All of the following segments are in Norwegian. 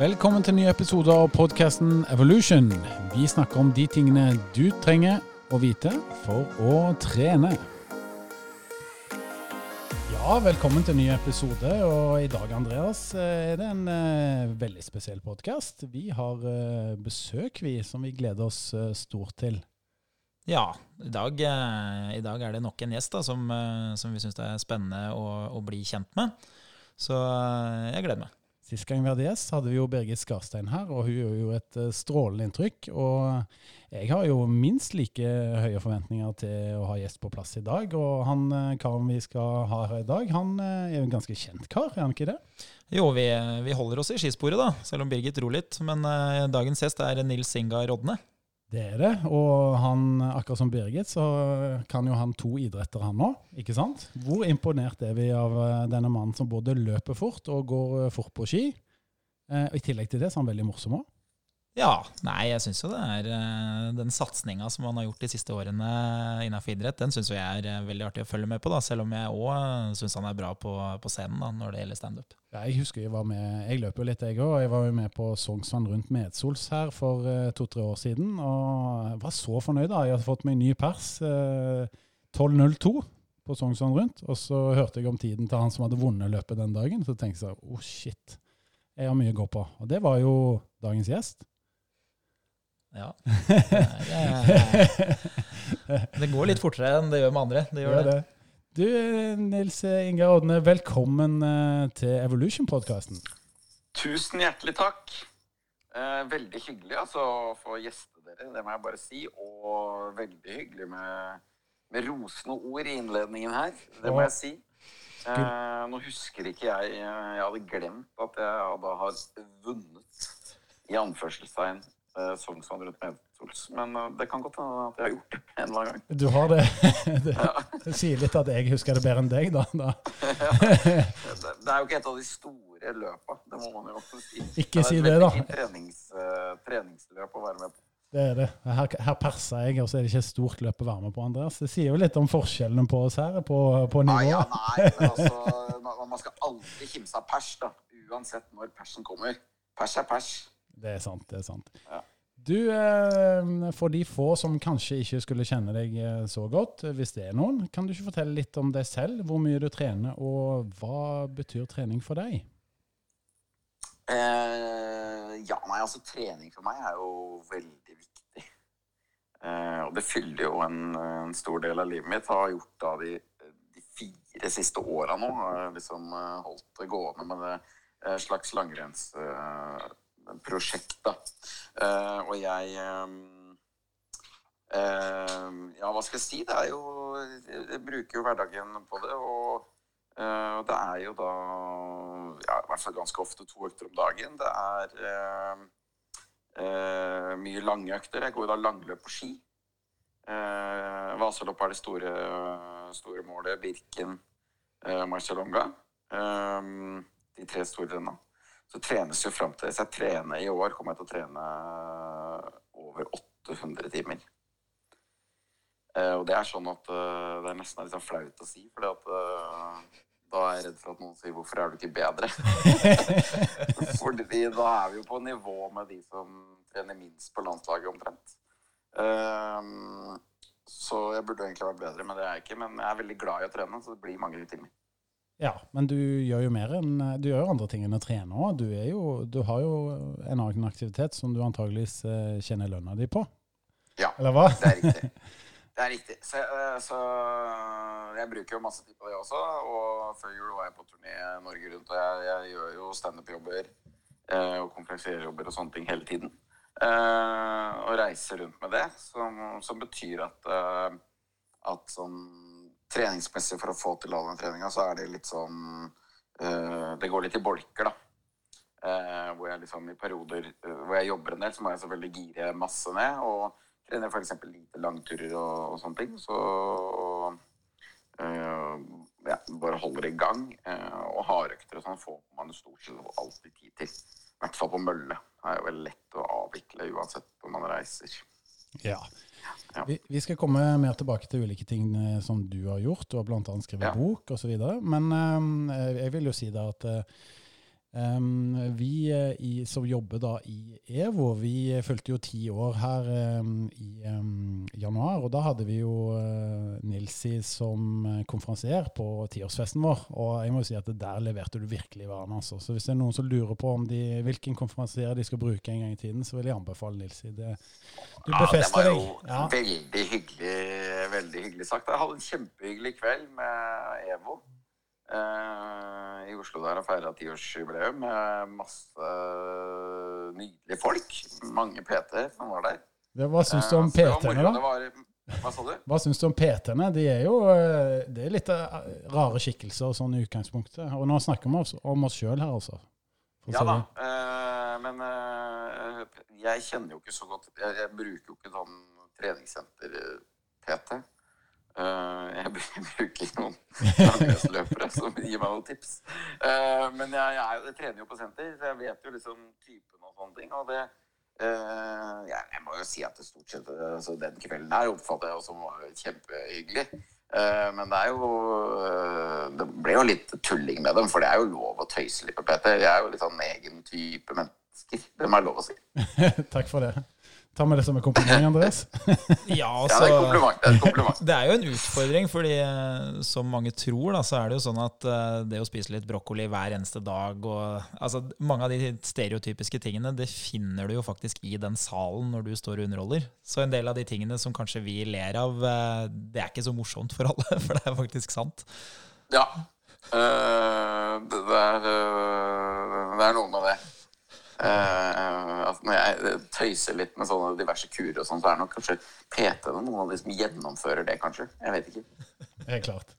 Velkommen til nye ny episode av podkasten Evolution. Vi snakker om de tingene du trenger å vite for å trene. Ja, velkommen til ny episode. Og i dag, Andreas, er det en uh, veldig spesiell podkast. Vi har uh, besøk, vi, som vi gleder oss uh, stort til. Ja, i dag, i dag er det nok en gjest da, som, som vi syns er spennende å, å bli kjent med. Så jeg gleder meg. Sist gang vi hadde gjest, hadde vi jo Birgit Skarstein her, og hun gjorde jo et eh, strålende inntrykk. Og jeg har jo minst like høye forventninger til å ha gjest på plass i dag. Og han eh, karen vi skal ha her i dag, han eh, er jo en ganske kjent kar, er han ikke det? Jo, vi, vi holder oss i skisporet, da, selv om Birgit ror litt. Men eh, dagens gjest er Nils Inga Rodne. Det er det. Og han, akkurat som Birgit, så kan jo han to idretter, han òg. Ikke sant? Hvor imponert er vi av eh, denne mannen som både løper fort og går eh, fort på ski? Eh, og I tillegg til det så er han veldig morsom òg. Ja, nei, jeg syns jo det er eh, den satsinga som han har gjort de siste årene innenfor idrett, den syns jeg er eh, veldig artig å følge med på, da, selv om jeg òg syns han er bra på, på scenen da, når det gjelder standup. Ja, jeg husker jeg var med, jeg løper jo litt jeg òg. Jeg var jo med på Sognsvann rundt Medsols her for eh, to-tre år siden. Og var så fornøyd. da. Jeg hadde fått meg ny pers. eh, 12.02 på Sognsvann rundt. Og så hørte jeg om tiden til han som hadde vunnet løpet den dagen. Så tenkte jeg oh shit, jeg har mye å gå på. Og det var jo dagens gjest. Ja. Det, eh, det går litt fortere enn det gjør med andre. Det gjør det. Du, eh, Nils Inge Odne, velkommen eh, til Evolution-podkasten. Tusen hjertelig takk. Eh, veldig hyggelig altså, å få gjeste dere, det må jeg bare si. Og veldig hyggelig med, med rosende ord i innledningen her. Det må jeg si. Eh, nå husker ikke jeg Jeg hadde glemt at jeg da har vunnet, i anførselstegn, eh, Sognsvann rundt Medsols. Men eh, det kan godt hende at jeg har gjort det en eller annen gang. Du har det. det. Det sier litt at jeg husker det bedre enn deg, da. da. Det, er jo ikke et av de store løpa, det må man jo også si. Ikke si et det, da. trenings, eh, treningsløp å være med på. Det er det. Her, her perser jeg, og så er det ikke et stort løp å være med på, Andreas. Det sier jo litt om forskjellene på oss her, på, på Nei, ja, nei, men altså, man- man skal aldri kimse av pers, da. Uansett når persen kommer. Pers er pers. Det er sant, det er sant. Ja. Du, eh, for de få som kanskje ikke skulle kjenne deg eh, så godt, eh, hvis det er noen, kan du ikke fortelle litt om deg selv? Hvor mye du trener, og hva betyr trening for deg? Eh, ja, nei, altså trening for meg er jo veldig viktig. Eh, og det fyller jo en, en stor del av livet mitt. Har gjort da de, de fire siste åra nå. Har liksom eh, holdt det gående med det eh, slags langrenns... da. Eh, og jeg eh, eh, Ja, hva skal jeg si? Det er jo Jeg bruker jo hverdagen på det. og det er jo da ja, i hvert fall ganske ofte to økter om dagen. Det er eh, mye lange økter. Jeg går da langløp på ski. Eh, Vasalopp er det store, store målet. Birken, eh, Marcialonga. Eh, de tre store rennene. Så trenes jo fram til Hvis jeg trener i år, kommer jeg til å trene over 800 timer. Eh, og det er sånn at eh, det er nesten litt sånn flaut å si, at eh, da er jeg redd for at noen sier 'hvorfor er du ikke bedre'? fordi da er vi jo på nivå med de som trener minst på landslaget omtrent. Så jeg burde egentlig vært bedre, men det er jeg ikke. Men jeg er veldig glad i å trene, så det blir mange timer. Ja, men du gjør jo mer enn Du gjør jo andre ting enn å trene òg. Du, du har jo en annen aktivitet som du antageligvis kjenner tjener lønna di på. Ja. Eller hva? Det er riktig. Det er riktig. Så, eh, så jeg bruker jo masse tid på det også. Og før jul var jeg på turné Norge rundt, og jeg, jeg gjør jo standup-jobber eh, og konferansierjobber og sånne ting hele tiden. Eh, og reiser rundt med det, som, som betyr at, eh, at sånn treningsmessig for å få til all den treninga, så er det litt sånn uh, Det går litt i bolker, da. Uh, hvor jeg liksom i perioder uh, hvor jeg jobber en del, så må jeg selvfølgelig gire masse ned. Og trener f.eks. lite langturer og, og sånne ting. Så uh, ja, bare holder i gang. Og hardøkter og sånn får man stort sett alltid tid til. I hvert fall på mølle. Det er jo veldig lett å avvikle uansett hvor man reiser. Ja. Ja. Vi, vi skal komme mer tilbake til ulike ting eh, som du har gjort. Du har bl.a. skrevet Ja. bok osv. Men eh, jeg vil jo si da at eh, Um, vi eh, i, som jobber da i EVO, vi fulgte jo ti år her um, i um, januar. Og da hadde vi jo uh, Nilsi som konferansier på tiårsfesten vår. Og jeg må jo si at der leverte du virkelig varene. Altså. Så hvis det er noen som lurer på om de, hvilken konferansier de skal bruke en gang i tiden, så vil jeg anbefale Nilsi. Det, du befester deg. Ja, det var jo veldig hyggelig, veldig hyggelig sagt. Jeg hadde en kjempehyggelig kveld med EVO. Uh, i Oslo der og feira tiårsjubileum med masse nydelige folk. Mange PT-er som var der. Det, hva syns du om uh, PT-ene, da? Var, hva sa du? Hva syns du om PT-ene? De er jo eh, det er litt rare skikkelser sånn i utgangspunktet. Og nå snakker vi om oss, om oss sjøl her, altså. Ja da, uh, men jeg kjenner jo ikke så godt Jeg, jeg bruker jo ikke sånn treningssenter-PT. Uh, jeg bruker noen langrennsløpere som gir meg noen tips. Uh, men jeg, jeg, jeg, trener jo på senter, så jeg vet jo liksom typen og sånne ting. Og det uh, jeg, jeg, må jo si at det stort sett altså Den kvelden her oppfatter jeg som var kjempehyggelig. men det er jo Det ble jo litt tulling med dem, for det er jo lov å tøyse litt på Peter. Jeg er jo litt sånn egen type mennesker. Det må jeg lov å si. Takk for det. Ta med det som en kompliment, Andreas. ja, altså, ja, det er kompliment. Det er, kompliment. det er jo en utfordring, fordi eh, som mange tror, da, så er det jo sånn at uh, det å spise litt brokkoli hver eneste dag og altså, Mange av de stereotypiske tingene det finner du jo faktisk i den salen når du står og underholder. Så en del av de tingene som kanskje vi ler av, uh, det er ikke så morsomt for alle, for det er faktisk sant. Ja. Uh, det, er, det er noe med det. Uh, altså når jeg tøyser litt med sånne diverse kurer, og sånn, så er det nok kanskje PT-ene noen av de som gjennomfører det, kanskje. Jeg vet ikke. Helt klart.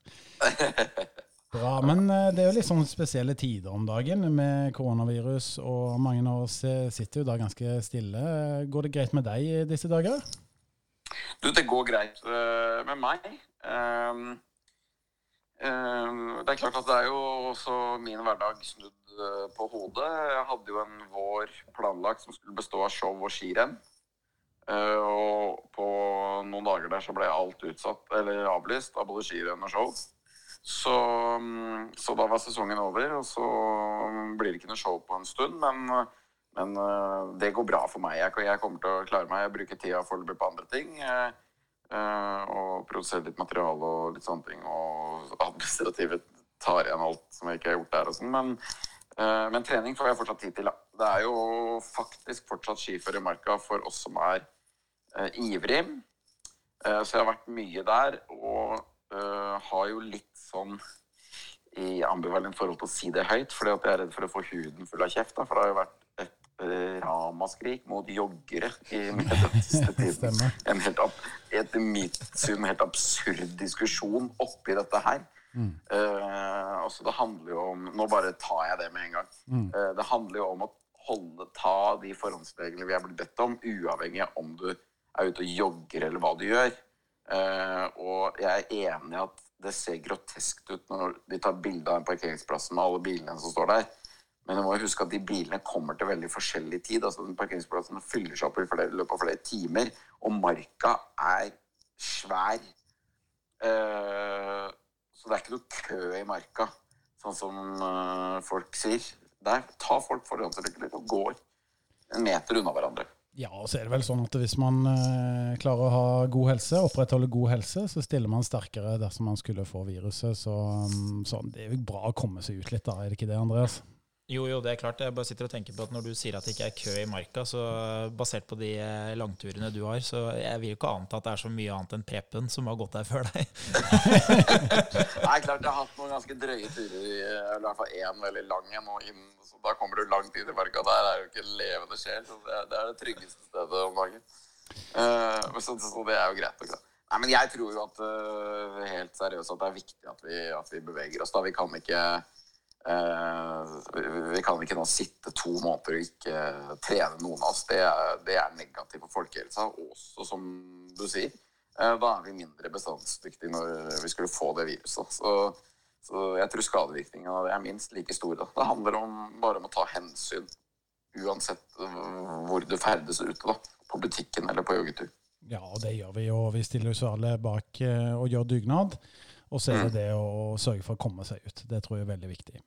Bra, men eh, det er jo litt sånn spesielle tider om dagen med koronavirus, og mange av oss eh, sitter jo da ganske stille. Går det greit med deg disse dager? Du, det går greit med meg. Um, um, det er klart at det er jo også min hverdag snudd Eh, på hodet. Jeg hadde jo en vår planlagt som skulle bestå av show og skirenn. Eh, og på noen dager der så ble alt utsatt, eller avlyst, av både skirenn og show. Så, mm, så, da var sesongen over, og så blir det ikke noe show på en stund. Men, men eh, det går bra for meg. Jeg, kommer til å klare meg. Jeg bruker tida foreløpig på andre ting. Og produsere litt materiale og litt sånne ting. Og administrative tar igjen alt som jeg ikke har gjort der og sånn. Men men trening får jeg fortsatt tid til. Da. Det er jo faktisk fortsatt skiførermarka for oss som er uh, ivrig. Uh, så jeg har vært mye der, og har jo litt sånn i ambivalent forhold til å si det høyt, fordi at jeg er redd for å få huden full av kjeft. Da, for det har jo vært et ramaskrik mot joggere i den siste tiden. En helt, mitt syn helt absurd diskusjon oppi dette her. Mm. Altså det handler jo om Nå bare tar jeg det med en gang. Mm. Uh, det handler jo om å holde, ta de forhåndsreglene vi er blitt bedt om, uavhengig av om du er ute og jogger eller hva du gjør. Uh, og jeg er enig i at det ser groteskt ut når de tar bilde av en parkeringsplass med alle bilene som står der. Men du må huske at de bilene kommer til veldig forskjellig tid. altså den Parkeringsplassen fyller seg opp i løpet av flere timer, og marka er svær. Uh, så det er ikke noe kø i marka, sånn som uh, folk sier. Der tar folk forhåndsregler og går en meter unna hverandre. Ja, og så er det vel sånn at hvis man uh, klarer å ha god helse, opprettholde god helse, så stiller man sterkere dersom man skulle få viruset. Så, um, så det er jo bra å komme seg ut litt, da. Er det ikke det, Andreas? Jo, jo, det er klart. Jeg bare sitter og tenker på at når du sier at det ikke er kø i marka, så basert på de eh, langturene du har, så jeg vil jo ikke anta at det er så mye annet enn preppen som har gått der før deg. Nei, klart jeg har hatt noen ganske drøye turer, eller i hvert fall én veldig lang en. Så da kommer du langt inn i marka. Der er jo ikke levende sjel. Så det er, det tryggeste stedet om dagen. Så, det er jo greit. Også. Nei, men jeg tror jo at helt seriøst at det er viktig at vi, at vi beveger oss. da. Vi kan ikke Eh, vi kan ikke nå sitte to måneder og ikke trene noen av oss. Det det er negativt for folkehelsa. Også som du sier, eh, da er vi mindre bestandsdyktige når vi skulle få det viruset. Så, så jeg tror skadevirkningene er minst like store. Det handler om, bare om å ta hensyn uansett hvor du ferdes ute. da, På butikken eller på joggetur. Ja, og det gjør vi jo. Vi stiller oss alle bak og eh, gjør dugnad. Og så er det mm. det å sørge for å komme seg ut. Det tror jeg er veldig viktig.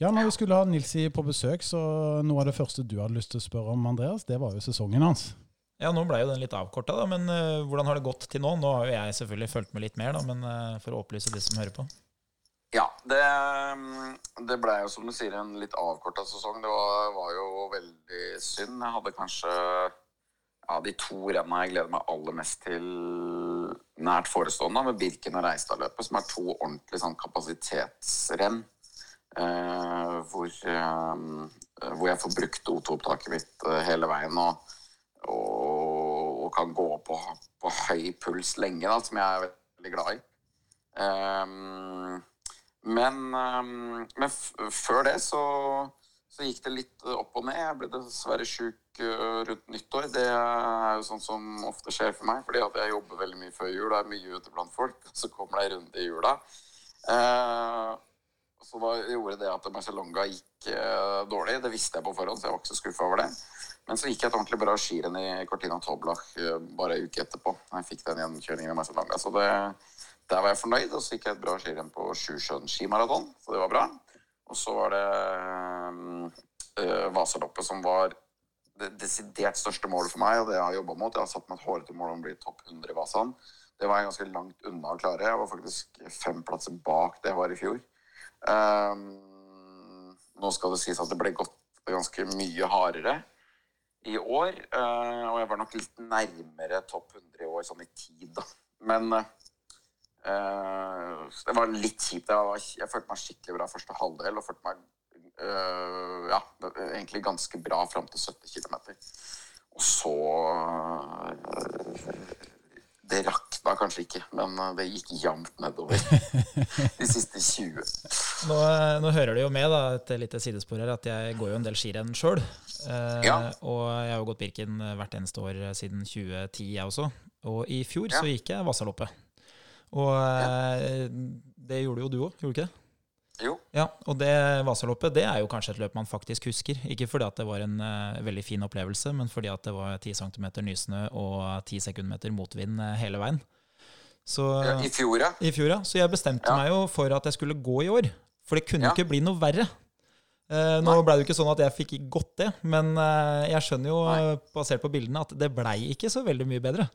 Ja, når vi skulle ha Nilsi på besøk, så noe av det første du hadde lyst til å spørre om, Andreas, det var jo sesongen hans. Ja, nå ble jo den litt avkorta, da, men uh, hvordan har det gått til nå? Nå har jo jeg selvfølgelig fulgt med litt mer, da, men uh, for å opplyse de som hører på. Ja, det, det ble jo som du sier en litt avkorta sesong. Det var, var, jo veldig synd. Jeg hadde kanskje ja, de to renna jeg gleder meg aller mest til nært forestående, med Birken og Reistadløpet, som er to ordentlige sånn, kapasitetsrenn. Eh, hvor, eh, hvor, jeg får brukt O2-opptaket mitt eh, hele veien og, og, og kan gå på, på, høy puls lenge, da, som jeg er veldig glad i. Men, men før det så, så, gikk det litt opp og ned. Jeg ble dessverre sjuk rundt nyttår. Det er jo sånn som ofte skjer for meg, fordi at jeg jobber veldig mye før jul og er mye ute blant folk. Så kommer det ei runde i jula. Uh, så da gjorde det at Marcelonga gikk uh, dårlig. Det visste jeg på forhånd, så jeg var ikke så skuffa over det. Men så gikk jeg et ordentlig bra skirenn i Cortina Toblach bare en uke etterpå. Jeg fikk den gjenkjøringen i Marcelonga. Så det der var jeg fornøyd, og så gikk jeg et bra skirenn på Sjusjøen skimaraton, så det var bra. Og så var det øh, Vasaloppet som var det desidert største målet for meg, og det jeg har jobba mot. Jeg har satt meg et hårete mål om å bli topp 100 i Vasaen. Det var jeg ganske langt unna å klare. Jeg var faktisk fem plasser bak det jeg var i fjor. Um, nå skal det sies at det ble gått ganske mye hardere i år. Uh, og jeg var nok litt nærmere topp 100 i år sånn i tid, da. Men uh, det var litt kjipt. Jeg, var, jeg, følte meg skikkelig bra første halvdel og følte meg uh, ja, egentlig ganske bra fram til 70 km. Og så Det rakna kanskje ikke, men det gikk jevnt nedover de siste 20. Nå, nå, hører det jo med, da, et lite sidespor her, at jeg går jo en del skirenn sjøl. Ja. Og jeg har jo gått Birken hvert eneste år siden 2010, jeg også. Og i fjor ja. så gikk jeg Vasaloppet. Og ja. Eh, det gjorde jo du òg, gjorde du ikke det? Jo. Ja, og det Vasaloppet det er jo kanskje et løp man faktisk husker. Ikke fordi at det var en uh, veldig fin opplevelse, men fordi at det var 10 cm nysnø og 10 sekundmeter motvind uh, hele veien. Så, ja, I fjor, ja. I fjor, ja. Så jeg bestemte ja. meg jo for at jeg skulle gå i år. For det kunne jo ikke bli noe verre. Uh, nå ble det jo ikke sånn at jeg fikk gått det, men jeg skjønner jo, basert på bildene, at det blei ikke så veldig mye bedre.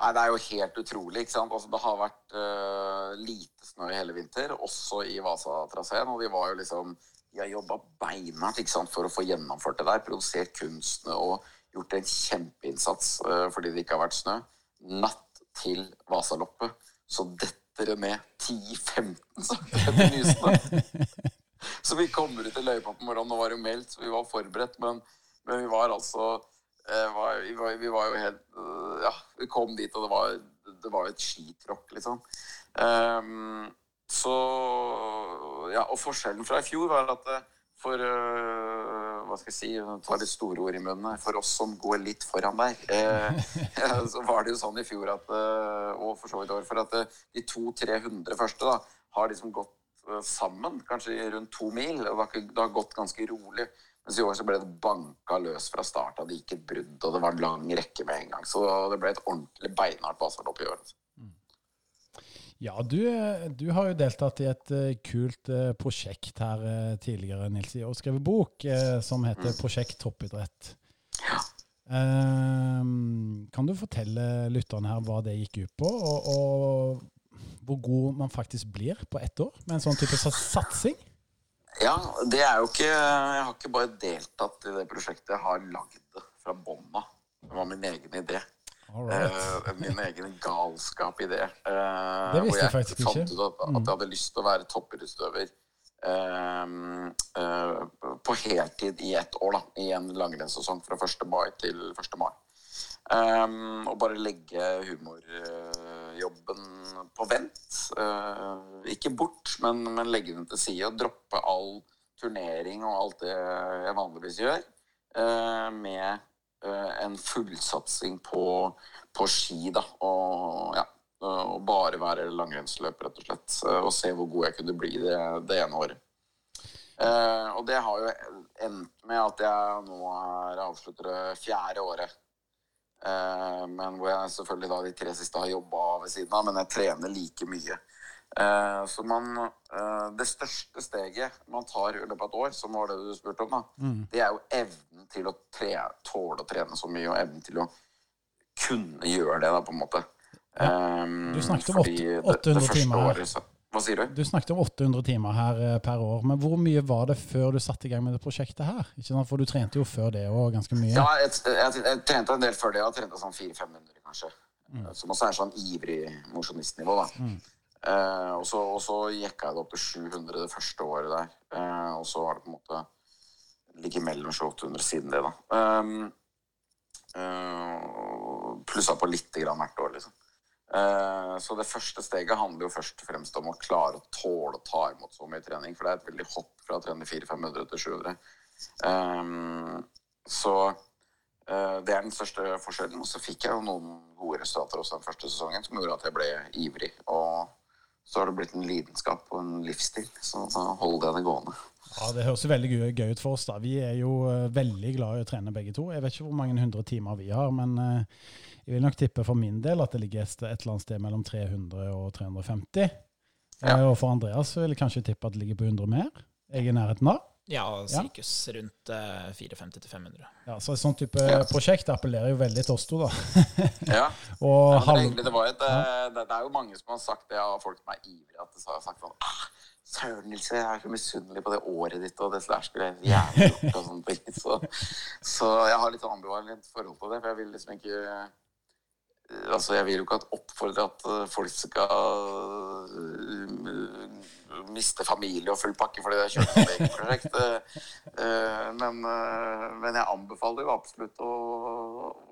Nei, Det er jo helt utrolig. ikke sant? Altså, Det har vært uh, lite snø i hele vinter, også i Vasatraseen. Og vi var jo liksom Vi har jobba beinhardt ikke sant, for å få gjennomført det der. Produsert kunstene og gjort en kjempeinnsats uh, fordi det ikke har vært snø. Natt til Vasaloppet så detter det ned 10-15 cm nysnø. så vi kommer ut i løypa på morgenen, nå var jo meldt, så vi var forberedt, men, men vi var altså var, vi, var, vi, var, jo helt eh, Ja, vi kom dit, og det var, det var et skitråkk, liksom. Um, så Ja, og forskjellen fra i fjor var at for uh, Hva skal jeg si Ta litt store ord i munnen. For oss som går litt foran der, uh, så var det jo sånn i fjor at uh, Og for så vidt år for at de 200-300 første da har liksom gått sammen, kanskje rundt to mil. Og det har gått ganske rolig. Mens i år så ble det banka løs fra start av. Det gikk et brudd, og det var en lang rekke med en gang. Så det ble et ordentlig beinhardt baselopp i år. Altså. Ja, du, du, har jo deltatt i et uh, kult uh, prosjekt her uh, tidligere, Nils, og skrevet bok som heter mm. Prosjekt toppidrett. Ja. Ehm, kan du fortelle lytterne her hva det gikk ut på, og, og hvor god man faktisk blir på ett år med en sånn type satsing? Ja, det er jo ikke Jeg har ikke bare deltatt i det prosjektet, jeg har lagd det fra bånn av. Det var min egen idé. Uh, min egen galskap i det. Uh, det visste jeg, jeg faktisk ikke. Ut at, at, jeg hadde lyst til å være toppidrettsutøver uh, på heltid i ett år. da, I en langrennssesong fra 1. mai til 1. mai. Um, og bare legge humorjobben på vent. Uh, ikke bort, men, men, legge den til side og droppe all turnering og alt det jeg vanligvis gjør, uh, med uh, en fullsatsing på, på, ski. da, og ja, og bare være langrennsløper, rett og slett. Og se hvor god jeg kunne bli det, det ene året. og det har jo endt med at jeg nå er avslutter fjerde året Eh, men hvor jeg selvfølgelig da de tre siste har jobba ved siden av. Men jeg trener like mye. Eh, så man eh, Det største steget man tar i løpet av et år, som var det du spurte om, da, Mm. det er jo evnen til å tre, tåle å trene så mye, og evnen til å kunne gjøre det, da, på en måte. Ja. Du snakket om fordi åtte- det- det 800 timer året så- Hva sier du? Du snakket om 800 timer her eh, per år, men hvor mye var det før du satte i gang med det prosjektet her? Ikke sant? For du trente jo før det òg ganske mye. Ja, jeg, jeg, jeg trente en del før det. Jeg trente sånn 400-500, kanskje. Mm. Som også er sånn ivrig mosjonistnivå, da. Eh, og, så, og så jekka jeg det opp til 700 det første året der. Eh, og så har det på en måte ligget mellom 700-800 siden det, da. Um, uh, plussa på lite grann hvert år, liksom. Eh, så det første steget handler jo først og fremst om å klare å tåle å ta imot så mye trening. For det er et veldig hopp fra å trene 400-500 til 700. Um, så eh, det er den største forskjellen. Og så fikk jeg jo noen gode resultater også den første sesongen som gjorde at jeg ble ivrig. Og så har det blitt en lidenskap og en livsstil. Så da holder det gående. Ja, Det høres veldig gøy, gøy ut for oss. da. Vi er jo eh, veldig glad i å trene begge to. Jeg vet ikke hvor mange hundre timer vi har, men eh, jeg vil nok tippe for min del at det ligger et, et eller annet sted mellom 300 og 350. Ja. Eh, Og for Andreas vil jeg kanskje tippe at det ligger på 100 mer. Jeg er i nærheten av. Ja, sirkus rundt eh, 450-500. Ja, så Et sånt type prosjekt appellerer jo veldig til oss to, da. Ja. Og Ja, halv... egentlig, det, var et, det, det er jo mange som har sagt det, og folk som er ivrige, at de har sagt sånn ah, Søren Nils, jeg er så misunnelig på det året ditt, og det der skulle jeg jævlig gjort, og sånne ting. Så, så jeg har litt ambivalent forhold til det, for jeg vil liksom ikke eh, Altså, jeg vil jo ikke at oppfordre at eh, folk skal eh, miste familie og full pakke fordi de har kjørt et eget prosjekt. Eh, Men, men jeg anbefaler jo absolutt å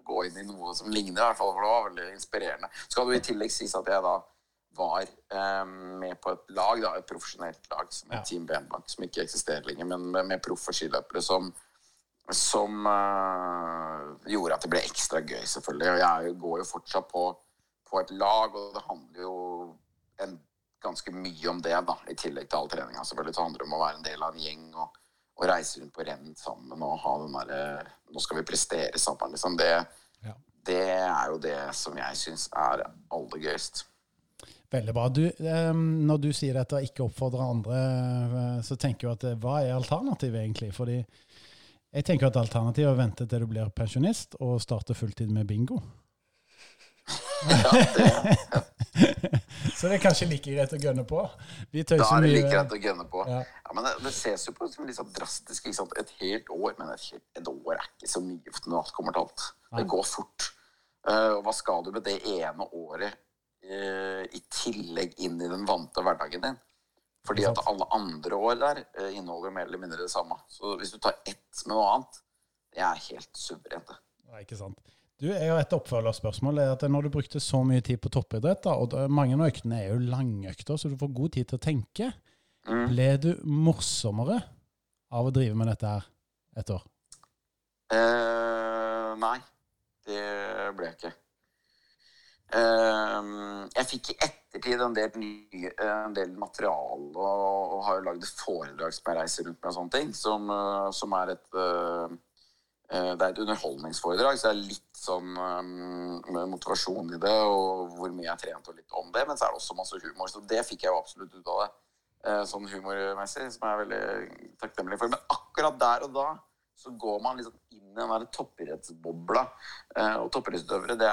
gå inn i noe som ligner, i hvert fall, for det var veldig inspirerende. Skal det i tillegg sies at jeg da var eh, med på et lag, da, et profesjonelt lag som Ja. Team Benbank, som ikke eksisterer lenger, men med, med proffe skiløpere som som eh, gjorde at det ble ekstra gøy, selvfølgelig. Og jeg går jo fortsatt på, på et lag, og det handler jo en, ganske mye om det, da, i tillegg til all treninga. Selvfølgelig så handler det om å være en del av en gjeng og, og reise rundt på renn sammen og ha den derre Nå skal vi prestere sammen, liksom. Det, Ja. det er jo det som jeg syns er aller gøyest. Veldig bra. Du, eh, når du sier dette og ikke oppfordrer andre, eh, så tenker jeg at eh, hva er alternativet egentlig? Fordi jeg tenker at alternativet er å vente til du blir pensjonist og starte fulltid med bingo. Ja, det, Så det er kanskje like greit å gønne på. Vi da er det like greit å gønne på. Ja. Ja, men det, det ses jo på som litt sånn drastisk. Et helt år, men et, helt, et år er ikke så mye når alt kommer til alt. Det går fort. Uh, og hva skal du med det ene året eh, i tillegg inn i den vante hverdagen din? Fordi at alle andre år der eh, inneholder mer eller mindre det samme. Så hvis du tar ett med noe annet, det er helt suverent. det. Ja, ikke sant. Du, jeg har et oppfølgerspørsmål. Er at Når du brukte så mye tid på toppidrett, da, og mange av øktene er jo langøkter, så du får god tid til å tenke, Mm. ble du morsommere av å drive med dette her et år? Eh, nei, det ble jeg ikke. Eh, jeg fikk i ettertid en del, nye, en del materiale og, og har jo lagd et foredrag som jeg reiser rundt med og sånne ting, som, eh, som er et eh, eh, Det er et underholdningsforedrag, så det er litt sånn eh, motivasjon i det, og hvor mye jeg har trent og litt om det, men så er det også masse humor. Så det fikk jeg jo absolutt ut av det, eh, sånn humormessig, som jeg er veldig takknemlig for. Men akkurat der og da så går man liksom inn i den der toppidrettsbobla. Eh, og toppidrettsutøvere, det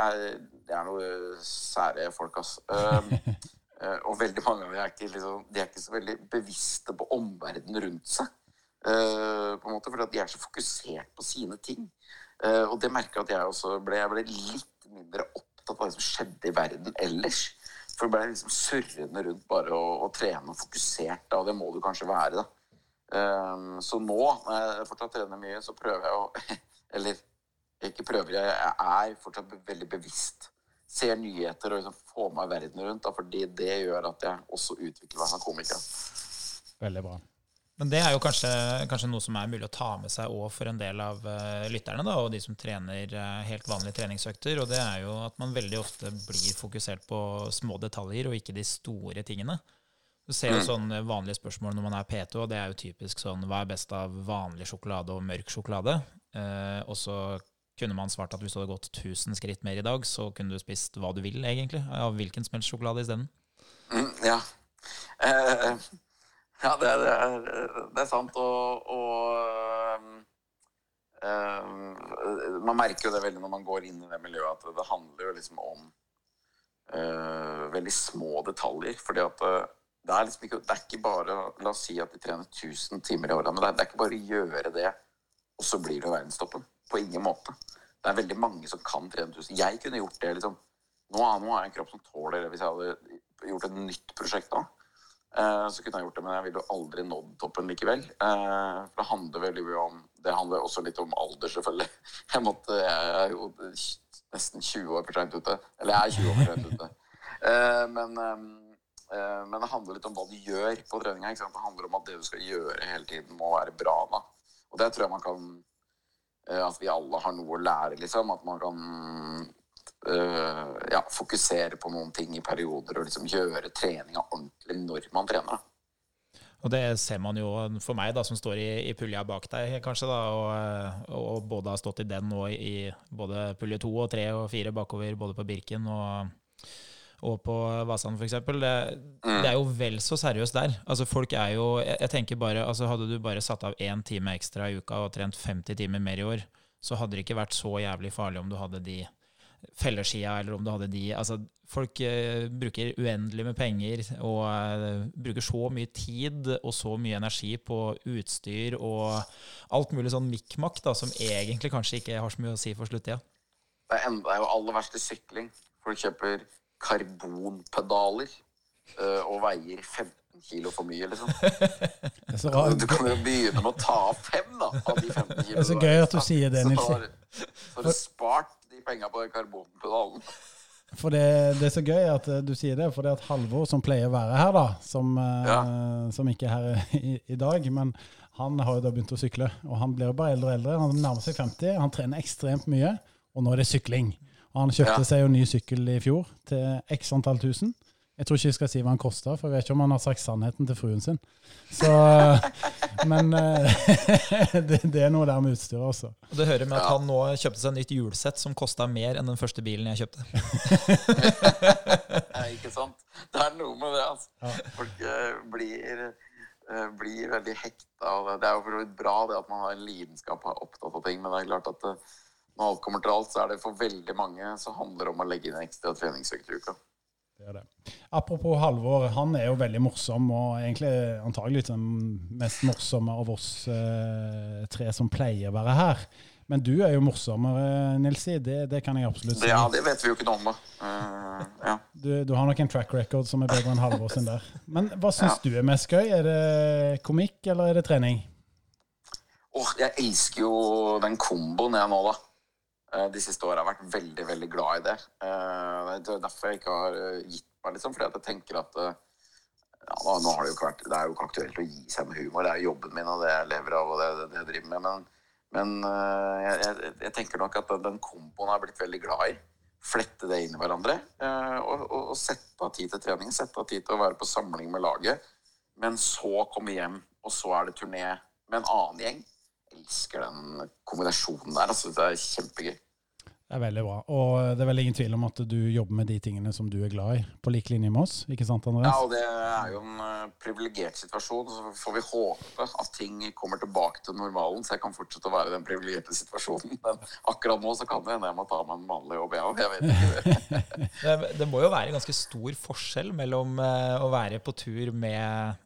det er noe sære folk, eh, og veldig mange av dem er ikke, liksom, de er ikke så veldig bevisste på omverdenen rundt seg. Eh, på en måte, Fordi de er så fokusert på sine ting. Og det merker jeg at jeg også ble. Jeg ble litt mindre opptatt av hva som skjedde i verden ellers. For jeg ble liksom surrende rundt bare å, å trene og fokusert, og det må du kanskje være. da. Um, så nå, når jeg fortsatt trener mye, så prøver jeg å Eller ikke prøver, jeg, jeg er fortsatt veldig bevisst. Ser nyheter og liksom får meg verden rundt, da, fordi det gjør at jeg også utvikler meg som komiker. Veldig bra. Men det er jo kanskje, kanskje noe som er mulig å ta med seg òg for en del av uh, lytterne, da, og de som trener uh, helt vanlige treningsøkter. Og det er jo at man veldig ofte blir fokusert på små detaljer og ikke de store tingene. Du ser jo sånne vanlige spørsmål når man er PT, og det er jo typisk sånn Hva er best av vanlig sjokolade og mørk sjokolade? Eh, og så kunne man svart at hvis du hadde gått 1000 skritt mer i dag, så kunne du spist hva du vil, egentlig. Av hvilken som helst sjokolade isteden. Mm, ja. Eh, ja, det, er, det er sant. Og, og eh, Man merker jo det veldig når man går inn i det miljøet, at det handler jo liksom om uh, veldig små detaljer. fordi at uh, det er liksom ikke, det er ikke bare La oss si at de trener 1000 timer i året. Men det er, det er ikke bare å gjøre det, og så blir det verdenstoppen. På ingen måte. Det er veldig mange som kan trene 1000. Jeg kunne gjort det, liksom. Nå, har jeg en kropp som tåler det hvis jeg hadde gjort et nytt prosjekt da, Eh, så kunne jeg gjort det, men jeg ville jo aldri nådd toppen likevel. Eh, for det handler veldig mye om Det handler også litt om alder, selvfølgelig. Jeg, måtte, jeg er jo nesten 20 år for seint ute. Eller jeg er 20 år for seint ute. Eh, men, men, det handler litt om hva du gjør på treninga. Det handler om at det du skal gjøre hele tiden, må være bra. da. Og det tror jeg man kan At vi alle har noe å lære, liksom. At man kan uh, ja, fokusere på noen ting i perioder og liksom gjøre treninga ordentlig når man trener. Og det ser man jo for meg, da, som står i, i pulja bak deg, kanskje, da, og, og, både har stått i den og i både pulje to og tre og fire bakover, både på Birken og, og på Vasan f.eks. Det, mm. det er jo vel så seriøst der. Altså folk er jo jeg, jeg tenker bare, altså Hadde du bare satt av én time ekstra i uka og trent 50 timer mer i år, så hadde det ikke vært så jævlig farlig om du hadde de felleskia, eller om du hadde de altså, Folk uh, bruker uendelig med penger og uh, bruker så mye tid og så mye energi på utstyr og alt mulig sånn mikkmakk som egentlig kanskje ikke har så mye å si for sluttida. Det er, enda, er jo aller verste sykling. Folk kjøper karbonpedaler uh, og veier 15 kilo for mye, liksom. Du kan jo begynne med å ta av fem da, av de 15 kilo. Det er så gøy at du sier det, Nils. Så har du spart de penga på karbonpedalen. For det, det, er så gøy at eh, du sier det, for det at Halvor, som pleier å være her, da, som, ja. uh, som ikke er her i, i, dag, men han har jo da begynt å sykle. Og han blir jo bare eldre og eldre. Han nærmer seg 50, han trener ekstremt mye, og nå er det sykling. Og han kjøpte ja. seg jo ny sykkel i fjor til x antall tusen. Jeg tror ikke jeg skal si hva han kosta, for jeg vet ikke om han har sagt sannheten til fruen sin. Så, men eh, det, det, er noe der med utstyret også. Og Det hører med at han nå kjøpte seg en nytt hjulsett som kosta mer enn den første bilen jeg kjøpte. Nei, ikke sant. Det er noe med det, altså. Ja. Folk uh, blir, blir, veldig hekta. av det er jo for så vidt bra det at man har en lidenskap og er opptatt av ting, men det er klart at når alt kommer til alt, så er det for veldig mange så handler det om å legge inn en ekstra treningsøkt i uka. Det er det. Apropos Halvor, han er jo veldig morsom, og egentlig antagelig den mest morsomme av oss eh, tre som pleier å være her. Men du er jo morsommere, Nilsi. Det, det kan jeg absolutt si. Ja, det vet vi jo ikke noe om, da. Uh, ja. du, du, har nok en track record som er bedre enn Halvor sin der. Men hva syns ja. du er mest gøy? Er det komikk, eller er det trening? Åh, oh, Jeg elsker jo den komboen jeg nå, da. Eh, de siste åra har vært veldig veldig glad i det. Eh, det er derfor jeg ikke har eh, gitt meg, liksom. Fordi jeg tenker at ja, nå har det jo vært Det er jo ikke aktuelt å gi seg med humor. Det er jobben min og det jeg lever av og det, det jeg driver med. Men, men jeg, jeg, jeg, tenker nok at den komboen har blitt veldig glad i. Flette det inn i hverandre. Og, og, og sette av tid til trening. Sette av tid til å være på samling med laget. Men så komme hjem, og så er det turné med en annen gjeng elsker den kombinasjonen der. Altså, det er kjempegøy. Det er veldig bra. Og det er vel ingen tvil om at du jobber med de tingene som du er glad i, på lik linje med oss. ikke sant, Andreas? Ja, og det er jo en uh, privilegert situasjon. Så får vi håpe at ting kommer tilbake til normalen, så jeg kan fortsette å være i den privilegerte situasjonen. Men akkurat nå så kan det hende jeg må ta meg en vanlig jobb, jeg òg. Jeg vet ikke. det, det må jo være en ganske stor forskjell mellom uh, å være på tur med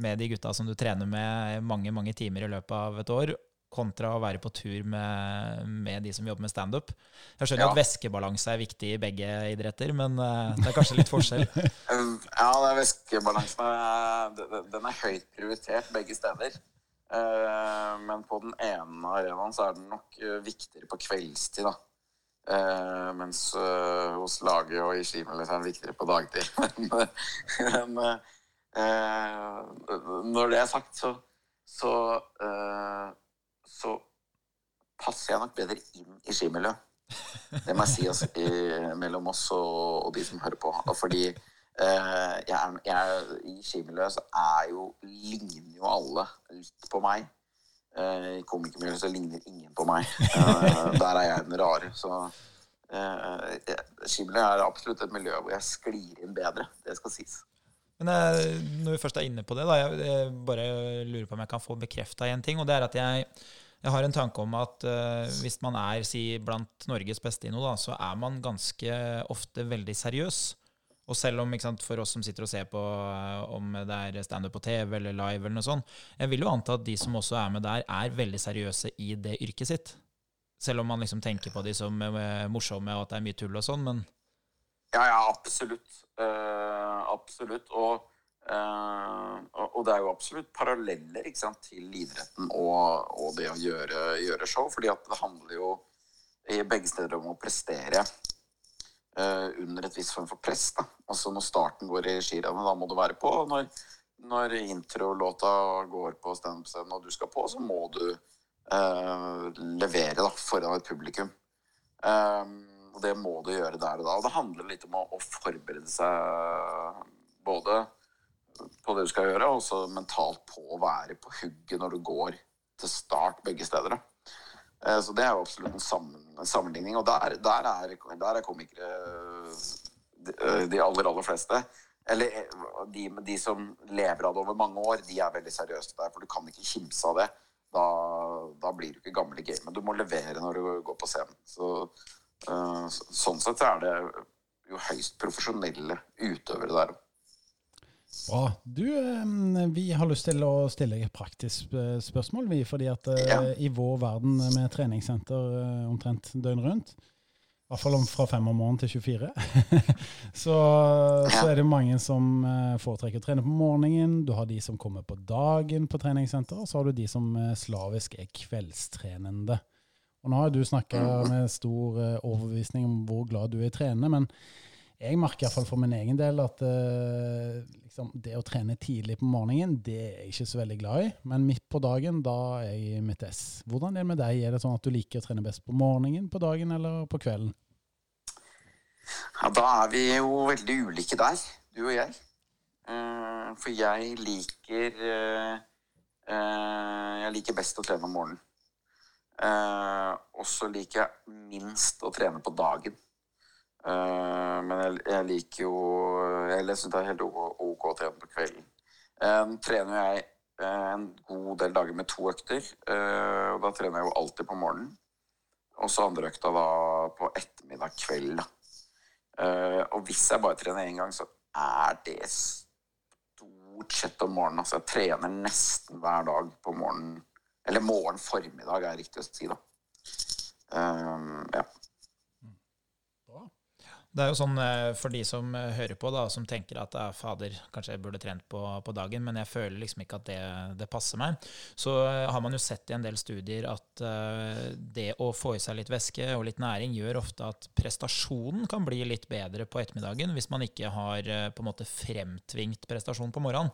med de gutta som du trener med mange mange timer i løpet av et år, kontra å være på tur med, med de som jobber med standup. Jeg skjønner ja. at væskebalanse er viktig i begge idretter, men uh, det er kanskje litt forskjell? ja, det er væskebalansen den er høyt prioritert begge steder. Uh, men på den ene arenaen så er den nok viktigere på kveldstid, da. mens hos laget og i skimeløpet er den viktigere på dagtid. men, men når det er sagt, så, så så passer jeg nok bedre inn i skimiljøet. Det må jeg si altså, i, mellom oss og, og, de som hører på. Fordi eh, jeg, jeg, i skimiljøet så er jo ligner jo alle litt på meg. Eh, I komikermiljøet så ligner ingen på meg. Eh, der er jeg den rare. Så eh, skimiljøet er absolutt et miljø hvor jeg sklir inn bedre. Det skal sies. Men jeg, når vi først er inne på det, da, jeg, jeg bare lurer på om jeg kan få bekrefta en ting. Og det er at jeg, jeg har en tanke om at uh, hvis man er si, blant Norges beste i noe, da, så er man ganske ofte veldig seriøs. Og selv om sant, for oss som sitter og ser på uh, om det er standup på TV eller live, eller noe sånt, jeg vil jo anta at de som også er med der, er veldig seriøse i det yrket sitt. Selv om man liksom tenker på de som morsomme, og at det er mye tull og sånn. men ja, ja, absolutt. Uh, absolutt. Og, uh, og, det er jo absolutt paralleller sant, til idretten og, og, det å gjøre, gjøre, show. fordi at det handler jo i begge steder om å prestere uh, under et visst form for press. Da. Altså når starten går i skirennet, da må du være på. Når, når introlåta går på standup-scenen og du skal på, så må du levere da, foran et publikum. Um, og det må du gjøre der og da. Og det handler litt om å, å forberede seg både på det du skal gjøre, og også mentalt på å være på hugget når du går til start begge steder. Eh, så det er jo absolutt en, sammen, en sammenligning. Og der, der, er, der, er, komikere de, de, aller, aller fleste. Eller eh, de, de, som lever av det over mange år, de er veldig seriøse der. For du kan ikke kimse av det. Da, da blir du ikke gammel i gamet. Du må levere når du går på scenen. Så Eh, sånn sett er det jo høyst profesjonelle utøvere der òg. Bra. Du, eh, vi har lyst til å stille deg et praktisk eh, spørsmål, vi. Fordi at ja. i vår verden med treningssenter omtrent døgn rundt, i hvert fall fra fem om morgenen til 24, så, så, er det mange som foretrekker å trene på morgenen. Du har de som kommer på dagen på treningssenter, og så har du de som slavisk er kveldstrenende. Og nå har du snakka med stor uh, overbevisning om hvor glad du er i å trene, men jeg merker iallfall for min egen del at uh, liksom, det å trene tidlig på morgenen, det er jeg ikke så veldig glad i. Men midt på dagen, da er jeg i mitt ess. Hvordan er det med deg? Er det sånn at du liker å trene best på morgenen, på dagen eller på kvelden? Ja, da er vi jo veldig ulike der, du og jeg. Uh, for jeg liker Jeg liker best å trene om morgenen. Eh, og så liker jeg minst å trene på dagen. Eh, men jeg, jeg, liker jo Jeg syns det er helt OK, OK, å trene på kvelden. Eh, trener jeg eh, en god del dager med to økter, eh, og da trener jeg jo alltid på morgenen. Og så andre økta da på ettermiddag kveld. Eh, og hvis jeg bare trener én gang, så er det stort sett om morgenen. Altså jeg trener nesten hver dag på morgenen eller morgen formiddag, er riktig å si, da. Um, ja. Det er jo sånn eh, for de som eh, hører på, da, som tenker at ja, fader, kanskje jeg burde trent på, på, dagen, men jeg føler liksom ikke at det, det, passer meg. Så eh, har man jo sett i en del studier at uh, det å få i seg litt væske og litt næring gjør ofte at prestasjonen kan bli litt bedre på ettermiddagen hvis man ikke har uh, på en måte fremtvingt prestasjon på morgenen.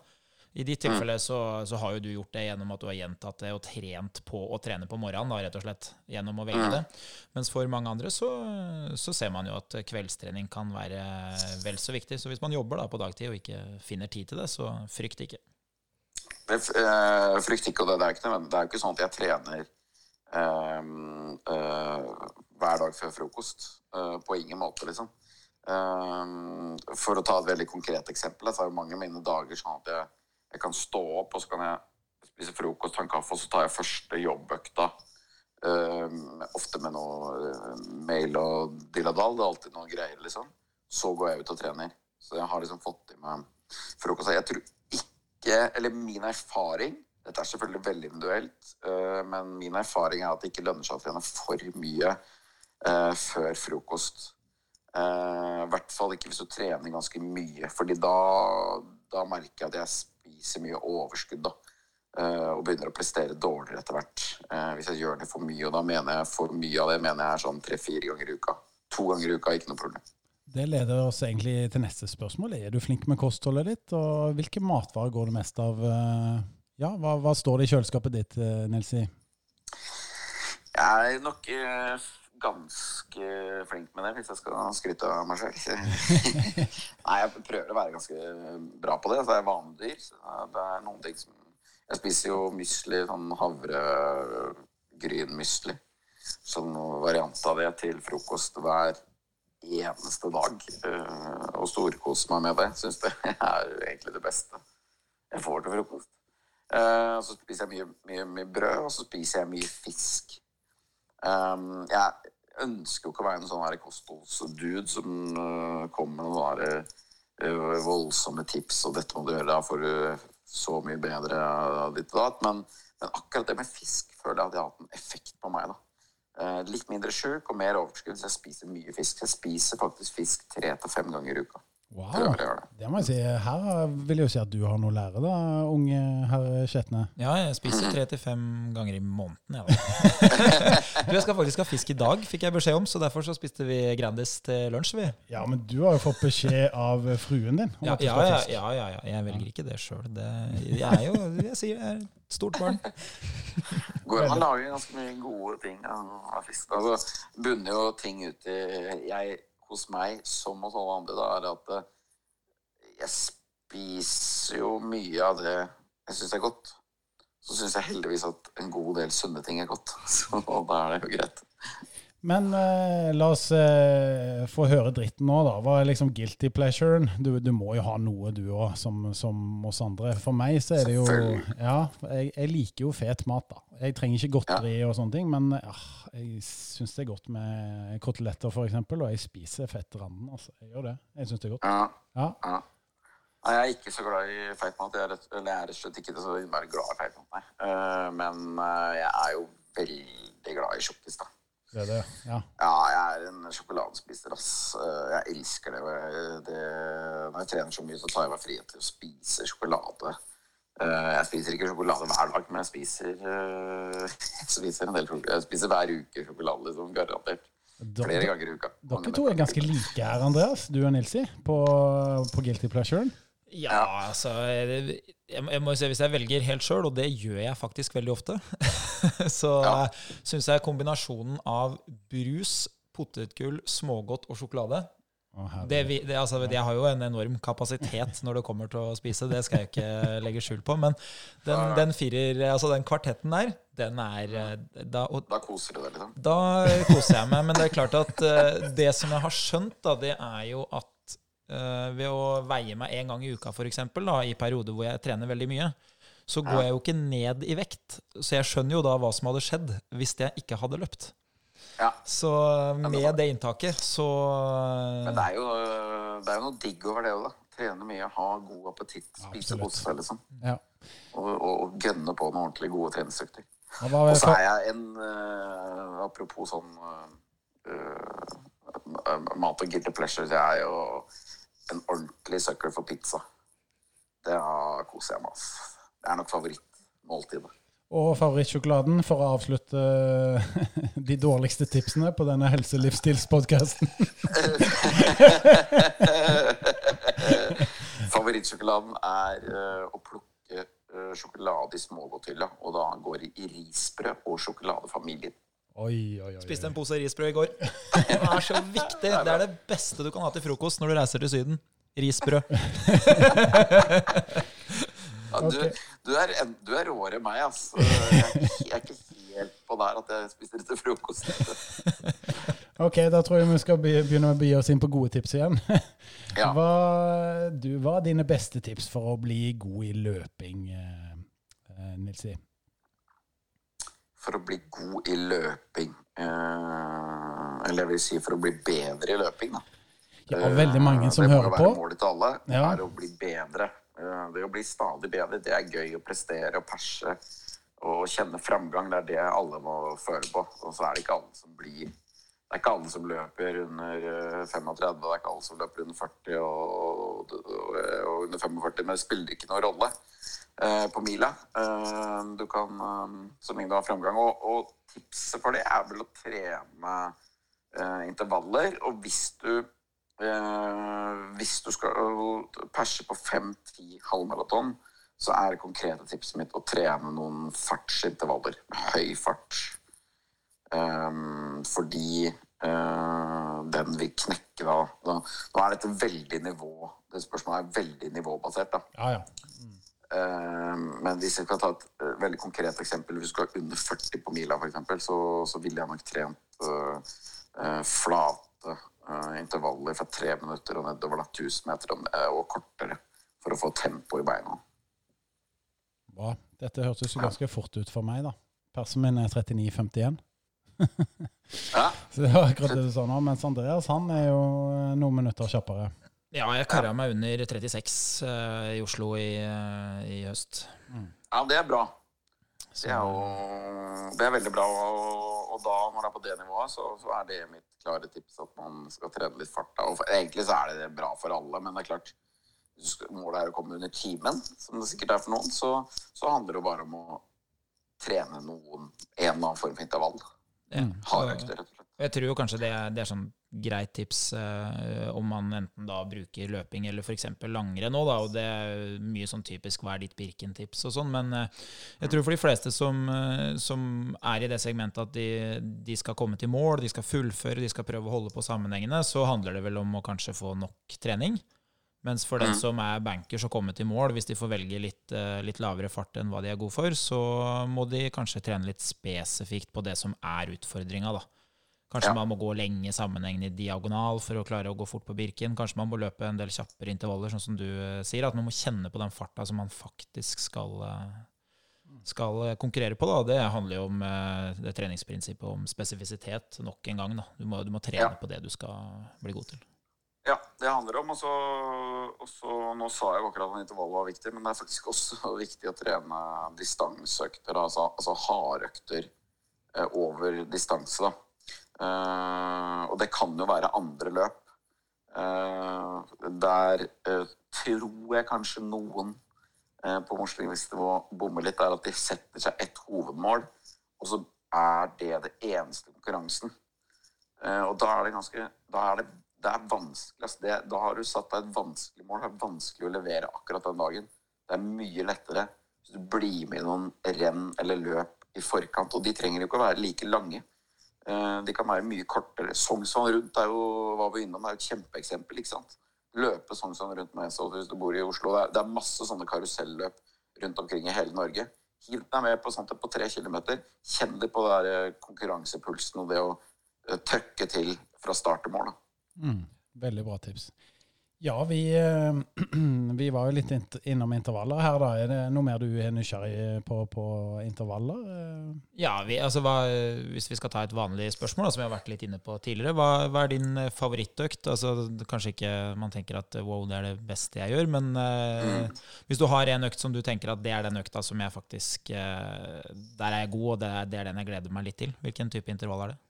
I ditt mm. tilfelle så, så, har jo du gjort det gjennom at du har gjentatt det og trent på å trene på morgenen, da, rett og slett, gjennom å velge mm. det. Mens for mange andre så, så, ser man jo at kveldstrening kan være vel så viktig. Så hvis man jobber da på dagtid og ikke finner tid til det, så frykt ikke. Jeg frykter frykt ikke, og det, det, er ikke, nødvendig. det er jo ikke sånn at jeg trener uh, uh, hver dag før frokost. på ingen måte, liksom. for å ta et veldig konkret eksempel, så er jo mange av mine dager sånn at jeg jeg kan stå opp, og så kan jeg spise frokost, ta en kaffe, og så tar jeg første jobbøkta. Um, ofte med noe uh, mail og dilladal, Det er alltid noen greier, liksom. Så går jeg ut og trener. Så jeg har liksom fått i meg frokost. Jeg tror ikke Eller min erfaring Dette er selvfølgelig veldig individuelt, uh, men min erfaring er at det ikke lønner seg å trene for mye uh, før frokost. I hvert fall ikke hvis du trener ganske mye, fordi da, da merker jeg at jeg spiser mye overskudd. da eh, og begynner å prestere dårligere etter hvert. Eh, hvis jeg gjør det for mye, og da mener jeg for mye av det mener jeg er sånn tre-fire ganger i uka. To ganger i uka er ikke noe problem. Det leder oss egentlig til neste spørsmål. Er du flink med kostholdet ditt, og hvilke matvarer går det mest av? Eh, ja, hva, hva står det i kjøleskapet ditt, Nelsi? Jeg er nok ganske flink med det, hvis jeg skal skryte av meg selv. Nei, jeg prøver å være ganske bra på det. Altså, det er vanedyr. det er noen ting som Jeg spiser jo musli, sånn havregrynmusli. som variant av det til frokost hver eneste dag. eh, og storkoser meg med det. Syns det er egentlig det beste jeg får til frokost. Eh, så spiser jeg mye, mye, mye brød, og så spiser jeg mye fisk. Um, jeg ønsker jo ikke å være en sånn kostholdsdude som uh, kommer med noen eh, voldsomme tips, og dette må du gjøre, da får du så mye bedre av ditt og datt. Men, men akkurat det med fisk føler jeg at det har hatt en effekt på meg. da. Uh, litt mindre sjuk og mer overskudd, så jeg spiser mye fisk. Jeg spiser faktisk fisk tre til fem ganger i uka. Wow. Prøver å gjøre det. Det må jeg si. Her vil jeg jo si at du har noe å lære, da, unge herr Skjetne. Ja, jeg spiser tre til fem ganger i måneden. Ja. du, jeg skal faktisk ha fisk i dag, fikk jeg beskjed om, så derfor så spiste vi Grandis til lunsj. vi. Ja, men du har jo fått beskjed av fruen din om Ja, at du ja, skal ha ja, fisk. ja, ja, ja. Jeg velger ikke det sjøl. Jeg er jo jeg sier jeg er et stort barn. Han lager ganske mye gode ting av av fisk. Altså, bunner jo ting ut i jeg, Hos meg, som hos alle andre, da, er at eh, jeg spiser jo mye av det jeg syns er godt. Så syns jeg heldigvis at en god del sunne ting er godt. Så da er det jo greit. Men eh, la oss eh, få høre dritten nå, da. Hva er liksom guilty pleasuren? Du, du må jo ha noe, du òg, som, som oss andre. For meg så er det jo Ja, jeg, jeg liker jo fet mat, da. Jeg trenger ikke godteri og sånne ting, men ja, jeg syns det er godt med koteletter, f.eks., og jeg spiser fettranden. Altså. Jeg gjør det. Jeg syns det er godt. Ja, Ja. ja. Nei, jeg er ikke så glad i feit mat. Jeg er rett, eller jeg er rett og slett ikke så innmari glad i feit mat, nei. Uh, men uh, jeg er jo veldig glad i tjukkis, da. Det det. Ja. Ja, jeg er en sjokoladespiser, ass. Eh, Jeg elsker det. det. Når jeg trener så mye, så tar jeg meg frihet til å spise sjokolade. Eh, Jeg spiser ikke sjokolade hver dag, men jeg spiser, eh, jeg spiser en del sjokolade. Jeg spiser hver uke sjokolade, liksom, garantert. Flere ganger i uka. Dere to er ganske like her, Andreas, du og Nilsi, på, på guilty pleasuren. Ja, altså jeg, jeg må jo se Hvis jeg velger helt sjøl, og det gjør jeg faktisk veldig ofte, så Ja. syns jeg kombinasjonen av brus, potetgull, smågodt og sjokolade det, det, altså, Jeg har jo en enorm kapasitet når det kommer til å spise, det skal jeg ikke legge skjul på. Men den, den firer, altså den kvartetten der, den er eh, da, og Da koser du deg, liksom. da koser jeg meg. Men det er klart at eh, det som jeg har skjønt, da, det er jo at eh, ved å veie meg én gang i uka, f.eks., i perioder hvor jeg trener veldig mye, så går jeg jo ikke ned i vekt. Så jeg skjønner jo da hva som hadde skjedd hvis jeg ikke hadde løpt. Ja. Så med det inntaket, så Men det er jo, det er jo noe digg over det òg, da. Trene mye, ha god appetitt, spise kose seg, liksom. Ja. Og, og, og gønne på noen ordentlig gode treningsøkter. Og så er jeg en uh, Apropos sånn uh, uh, mat og guilty pleasures. Jeg er jo en ordentlig sucker for pizza. Det koser jeg meg ass. Det er nok favorittmåltidet. Og favorittsjokoladen, for å avslutte de dårligste tipsene på denne helselivsstilspodkasten. Favorittsjokoladen er eh, å plukke eh, sjokolade i smågodthylla, og da går det i risbrød og sjokoladefamilien. Oi, oi, oi. Spiste en pose risbrød i går. Det er så viktig. Det er det beste du kan ha til frokost når du reiser til Syden. Risbrød. Ja, du, du, er, en- du er råere enn meg, altså. Jeg er, ikke- jeg er ikke helt på der at jeg spiser til frokost. Ok, da tror jeg vi skal be- begynne å by oss inn på gode tips igjen. Ja. Hva, du, hva er dine beste tips for å bli god i løping, eh, eh, Nilsi? For å bli god i løping eh, Eller jeg vil si for å bli bedre i løping, da. Ja, veldig mange som hører på. det må jo være målet til alle. Ja. er å bli bedre. Eh, Det å bli stadig bedre, det er gøy å prestere og perse og kjenne framgang. Det er det alle må føle på. Og så er det ikke alle som blir Det er ikke alle som løper under eh, 35, det er ikke alle som løper under 40 og, og, og under 45, men det spiller ikke noen rolle eh, på mila. Eh, du kan, eh, så lenge du har framgang. Og, og tipset for det er vel å trene eh, intervaller. Og hvis du eh, hvis du skal perse på 5-10 halvmaraton, så er det konkrete tipset mitt å trene noen fartsintervaller høy fart. Ehm, fordi eh, den vil knekke da, da Nå er dette veldig nivå Det spørsmålet er veldig nivåbasert. da Ja, ja. Eh, Men hvis jeg kan ta et eh, veldig konkret eksempel Hvis du skal under 40 på mila, eksempel, så, så ville jeg nok trent uh, eh, flate uh, intervaller fra tre minutter og nedover da, 1000 meter og, eh, og kortere for å få tempo i beina. Bra. Dette hørtes jo ganske fort ut for meg, da. Persen min er 39,51. Ja, Så det var akkurat det du sa nå. Mens Andreas han er jo eh, noen minutter kjappere. Ja, jeg kara meg under 36 uh, i Oslo i, uh, i høst. ja det er bra. Det er jo det er veldig bra. Og, og da, når det er på det nivået, så, så er det mitt klare tips at man skal trene litt fart. Og for, egentlig så er det bra for alle, men det er klart målet er å komme under timen, som det sikkert er for noen, så, så handler det jo bare om å trene noen, en eller annen form for intervall. ja. Hardøkter, rett og slett. Jeg tror jo kanskje det er, det er sånn greit tips eh, om man enten da bruker løping eller f.eks. langrenn nå, da, og det er mye sånn typisk hva er ditt Birken-tips og sånn, men eh, jeg tror for de fleste som, eh, som er i det segmentet at de, de skal komme til mål, de skal fullføre, de skal prøve å holde på sammenhengene, så handler det vel om å kanskje få nok trening. Mens for den Mm. som er bankers og kommer til mål, hvis de får velge litt, eh, litt lavere fart enn hva de er gode for, så må de kanskje trene litt spesifikt på det som er utfordringa, da. Kanskje Ja. man må gå lenge sammenhengende i diagonal for å klare å gå fort på Birken. Kanskje man må løpe en del kjappere intervaller, sånn som du eh, sier. At man må kjenne på den farta som man faktisk skal, eh, skal eh, konkurrere på. Da. Det handler jo om det treningsprinsippet om spesifisitet nok en gang. Da. Du, må, du må trene Ja. på det du skal bli god til. Ja, det handler om. Og så, og så- nå sa jeg jo akkurat at intervall var viktig, men det er faktisk også viktig å trene distanseøkter, altså, altså hardøkter over distanse. da. Eh, og det kan jo være andre løp. Uh, der uh, tror jeg kanskje noen på morslingsnivå bommer litt, er at de setter seg ett hovedmål, og så er det det eneste konkurransen. Og da er det ganske Da er det, det er vanskelig. Altså Det, da har du satt deg et vanskelig mål. Det er vanskelig å levere akkurat den dagen. Det er mye lettere hvis du blir med i noen renn eller løp i forkant. Og de trenger jo ikke å være like lange. Eh, De kan være mye kortere. Sognsvann rundt er jo, var vi innom, er et kjempeeksempel. ikke sant? Løpe Sognsvann rundt med så hvis du bor i Oslo. Det er, det er masse sånne karuselløp rundt omkring i hele Norge. Hiv deg med på sånt på tre kilometer. Kjenn det på den eh, konkurransepulsen og det å tøkke til fra start til mål. Mm, veldig bra tips. Ja, vi, eh, vi var jo litt innom intervaller her, da. Er det noe mer du er nysgjerrig på på intervaller? Eh, Ja, vi, altså hva, Hvis vi skal ta et vanlig spørsmål, da, som vi har vært litt inne på tidligere, hva, hva er din eh, favorittøkt? Altså, Kanskje ikke man tenker at wow, det er det beste jeg gjør, men eh, hvis du har en økt som du tenker at det er den økta som jeg faktisk Der er jeg god, og det er, det er den jeg gleder meg litt til. Hvilken type intervall er det?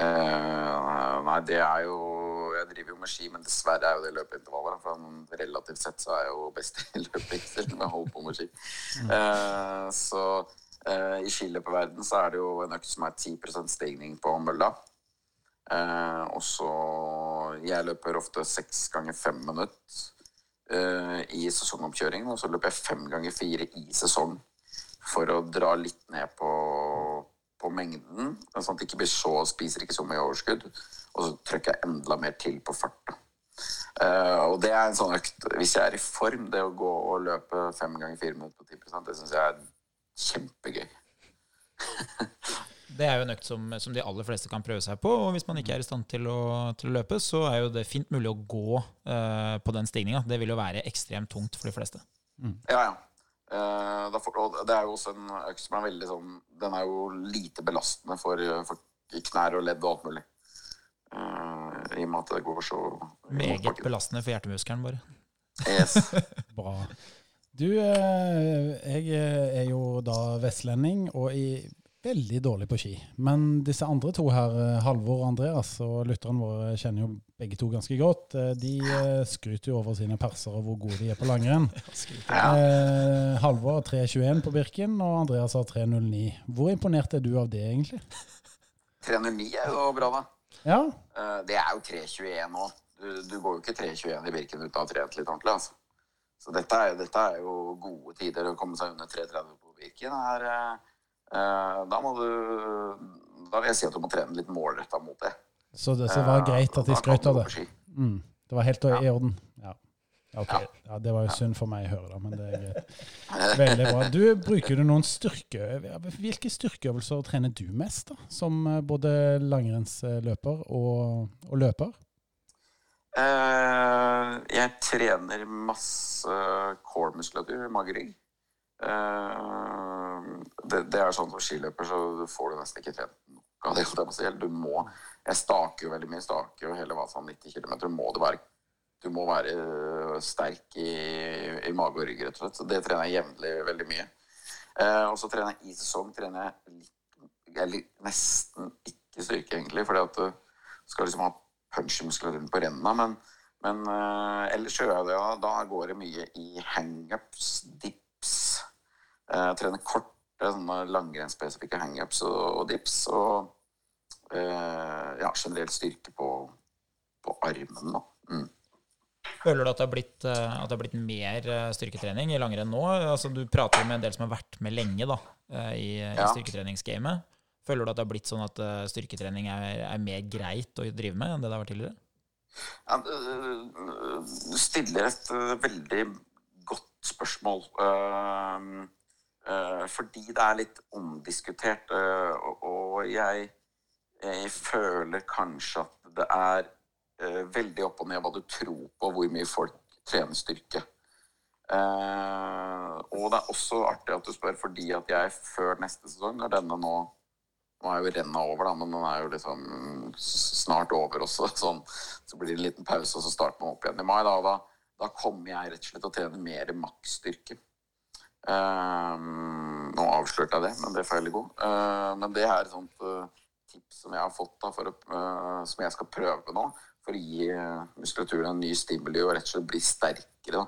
Uh, nei, det er jo driver jo med ski, men dessverre er jo det løpeintervaller. For sånn relativt sett så er jeg jo best i løping, selv om jeg holder på med ski. Uh, så uh, i skiløperverden så er det jo en økt som er 10% stigning på mølla. Uh, og så Jeg løper ofte seks ganger fem minutter i sesongoppkjøring, og så løper jeg fem ganger fire i sesong for å dra litt ned på, på mengden, sånn at det ikke blir så spiser ikke så mye overskudd. Og så trykker jeg enda mer til på farta. Uh, og det er en sånn økt Hvis jeg er i form, det å gå og løpe fem ganger fire minutter på 10 det syns jeg er kjempegøy. Det er jo en økt som, som de aller fleste kan prøve seg på. Og hvis man ikke er i stand til å, til å løpe, så er jo det fint mulig å gå uh, på den stigninga. Det vil jo være ekstremt tungt for de fleste. Ja, ja. Eh, og det er jo også en økt som er veldig sånn Den er jo lite belastende for, for knær og ledd og alt mulig. Eh, I og med at det går så Meget belastende for hjertemuskelen, bare. Yes. bra. Du, eh, jeg er jo da vestlending og er veldig dårlig på ski. Men disse andre to her, eh, Halvor og Andreas, og lytterne våre kjenner jo begge to ganske godt, eh, de eh, skryter jo over sine perser og hvor gode de er på langrenn. Ja. Eh, Halvor har 3.21 på Birken, og Andreas har 3.09. Hvor imponert er du av det, egentlig? 309 er jo bra, da. Ja, Eh, det er jo 321 nå. Du, du går jo ikke 321 i Birken uten å ha trent litt ordentlig. altså. Så dette er, dette er jo gode tider. Å komme seg under 330 på Birken er eh, eh, Da må du Da vil jeg si at du må trene litt målretta mot det. så det så var Eh, greit at de skrøt av det. Mm, det var helt i orden. Ja. Ok, ja, Det var jo synd for meg å høre, da, men det er greit. Veldig bra. Du, Bruker du noen styrke... Hvilke styrkeøvelser trener du mest, da? Som eh, både langrennsløper og, og løper? Eh, jeg trener masse core-muskulatur, mage-rygg. Eh, det, det, er sånn som skiløper, så får du nesten ikke trent noe av det. Du må, jeg staker jo veldig mye. Staker jo hele Vasan 90 km. Må det være du må være øh, sterk i, i mage og rygg, rett og slett. Så det trener jeg jevnlig veldig mye. Eh, og så trener jeg i sesong trener jeg eller nesten ikke styrke, egentlig, fordi at du skal liksom ha punch i muskulaturen på renna. Men, men eh, ellers gjør jeg det. Da går det mye i hangups, dips. Eh, trener korte, sånne langrennsspesifikke hangups og, og dips. Og eh, ja, generelt styrke på, på armen, da. Mm. Føler du at det har blitt, eh, at det har blitt mer eh, styrketrening i langrenn nå? Altså, du prater med en del som har vært med lenge da, eh, i, ja. i styrketreningsgamet. Føler du at det har blitt sånn at styrketrening er, er, mer greit å drive med enn det det har vært tidligere? Ja, du stiller et veldig godt spørsmål. Fordi det er litt omdiskutert. Og jeg, jeg føler kanskje at det er eh, veldig opp og ned hva du tror på, hvor mye folk trener styrke. Eh, og det er også artig at du spør, fordi at jeg før neste sesong, når denne nå Nå er jo renna over, da, men den er jo liksom snart over også. Sånn. Så blir det en liten pause, og så starter man opp igjen i mai. Da, da, da kommer jeg rett og slett til å trene mer maksstyrke. Um, nå avslørte jeg det, men det er feil god. Uh, men det er et sånt uh, tips som jeg har fått da, å, uh, som jeg skal prøve nå for å gi muskulaturen en ny stimuli og rett og slett bli sterkere.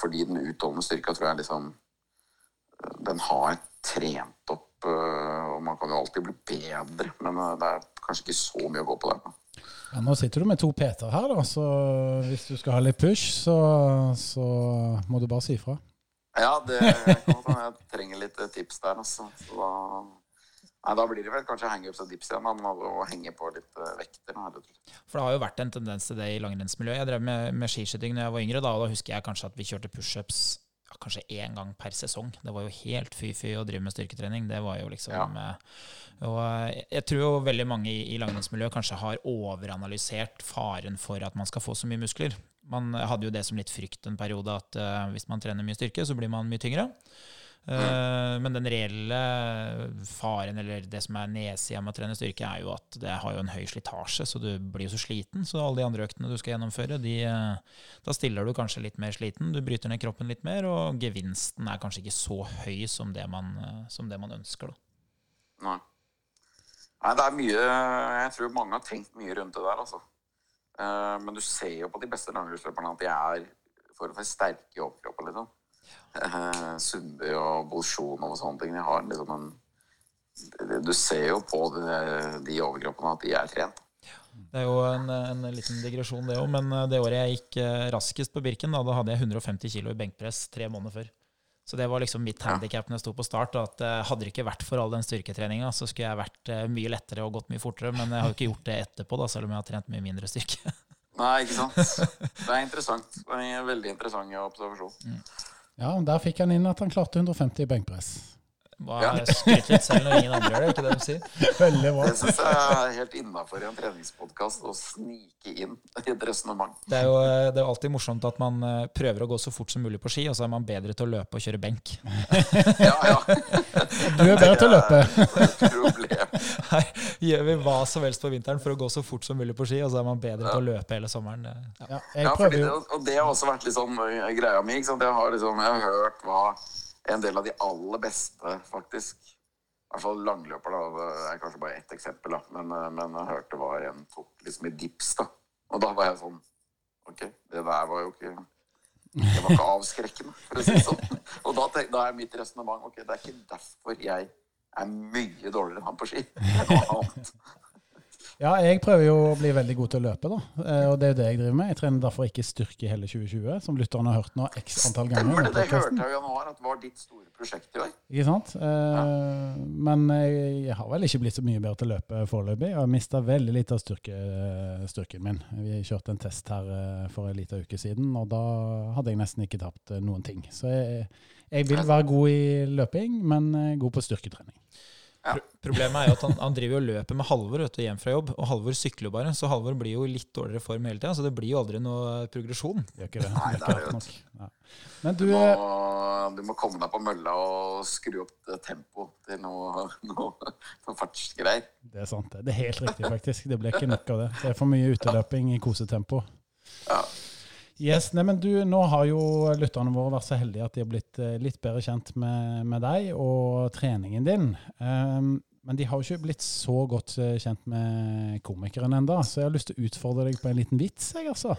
Fordi den utholdende styrka tror jeg liksom Den har trent opp, og man kan jo alltid bli bedre, men det er kanskje ikke så mye å gå på der. Ja, nå sitter du med to Peter her, da, så hvis du skal ha litt push, så, så må du bare si ifra. Ja, det kan jeg trenger litt tips der, altså. Så da Nei, Da blir det vel kanskje hangups og dips igjen, men å henge på litt uh, vekter. For det har jo vært en tendens til det i langrennsmiljøet. Jeg drev med, med skiskyting da jeg var yngre, da, og da husker jeg kanskje at vi kjørte pushups ja, kanskje én gang per sesong. Det var jo helt fy-fy å drive med styrketrening. Det var jo liksom ja. uh, Og jeg tror jo veldig mange i, i langrennsmiljøet kanskje har overanalysert faren for at man skal få så mye muskler. Man hadde jo det som litt frykt en periode, at hvis man trener mye styrke, så blir man mye tyngre. Uh, men den reelle faren, eller det som er nedsida med å trene styrke, er jo at det har jo en høy slitasje, så du blir jo så sliten. Så alle de andre øktene du skal gjennomføre, de, uh, da stiller du kanskje litt mer sliten. Du bryter ned kroppen litt mer, og gevinsten er kanskje ikke så høy som det man, uh, som det man ønsker. Da. Nei. Nei, det er mye Jeg tror mange har tenkt mye rundt det der, altså. Men du ser jo på de beste langrennsløperne at de er for å få sterke i overkroppen, liksom Uh, Sundby og Bolsjunov og sånne ting. De har liksom en Du ser jo på de, de overkroppene at de er trent. Det er jo en, en liten digresjon, det òg. Men eh, det året jeg gikk eh, raskest på Birken, da, da hadde jeg 150 kg i benkpress tre måneder før. Så det var liksom mitt handikap når jeg sto på start. At uh, hadde det ikke vært for all den styrketreninga, så skulle jeg vært uh, mye lettere og gått mye fortere. Men jeg har jo ikke gjort det etterpå, da, selv om jeg har trent mye mindre styrke. Nei, ikke sant. Det er interessant. Det er en veldig interessant observasjon. Mm. Ja, der fikk han inn at han klarte 150 i benkpress. Bare skryt litt selv når ingen andre gjør det, ikke det de sier? Veldig bra. Det syns jeg er helt innafor i en treningspodkast å snike inn i et resonnement. Det, er jo, det er alltid morsomt at man eh, prøver å gå så fort som mulig på ski, og så er man bedre til å løpe og kjøre benk. Ja, ja. Du er bedre til å løpe. Problem. Her gjør vi hva som helst på vinteren for å gå så fort som mulig på ski, og så er man bedre til å løpe hele sommeren. Ja, ja det, og det har også vært litt sånn eh, greia mi. Jeg har, liksom, jeg har hørt hva en del av de aller beste, faktisk. I hvert fall langløper, da. Det er kanskje bare ett eksempel, da. Men, eh, men jeg hørte hva en tok liksom i dips, da. Og da var jeg sånn Ok, det der var jo ikke Det var ikke avskrekkende, for å si det sånn. Og da, tenk, da er mitt resonnement ok, det er ikke derfor jeg er mye dårligere enn han på ski. Er noe annet. Ja, jeg prøver jo å bli veldig god til å løpe, da. Eh, Og det er jo det jeg driver med. Jeg trener derfor ikke styrke i hele 2020, som lytterne har hørt nå x antall ganger. Stemmer det, det hørte jeg i januar at var ditt store prosjekt i år. Ikke sant? Ja. Men jeg har vel ikke blitt så mye bedre til å løpe foreløpig. Jeg har mista veldig litt av styrke, styrken min. Vi kjørte en test her eh, for en liten uke siden, og da hadde jeg nesten ikke tapt eh, noen ting. Så jeg, jeg vil være god i løping, men eh, god på styrketrening. Pro- Problemet er jo at han, han driver og løper med Halvor vet du, hjem fra jobb, og Halvor sykler jo bare. Så Halvor blir jo i litt dårligere form hele tida, så det blir jo aldri noe progresjon. Det er ikke det. Nei, det er det ikke nok. Ja. Men Du du, må, eh, du må komme deg på mølla og skru opp det tempoet til noe, noe, noe fartsgreier. det er sant. det. Det er helt riktig, faktisk. Det blir ikke nok av det. Det er for mye uteløping i kosetempo. Ja. Yes, nei, men du, Nå har jo lytterne våre vært så heldige at de har blitt eh, litt bedre kjent med, med deg og treningen din. Um, men de har jo ikke blitt så godt eh, kjent med komikeren enda, så jeg har lyst til å utfordre deg på en liten vits. jeg altså.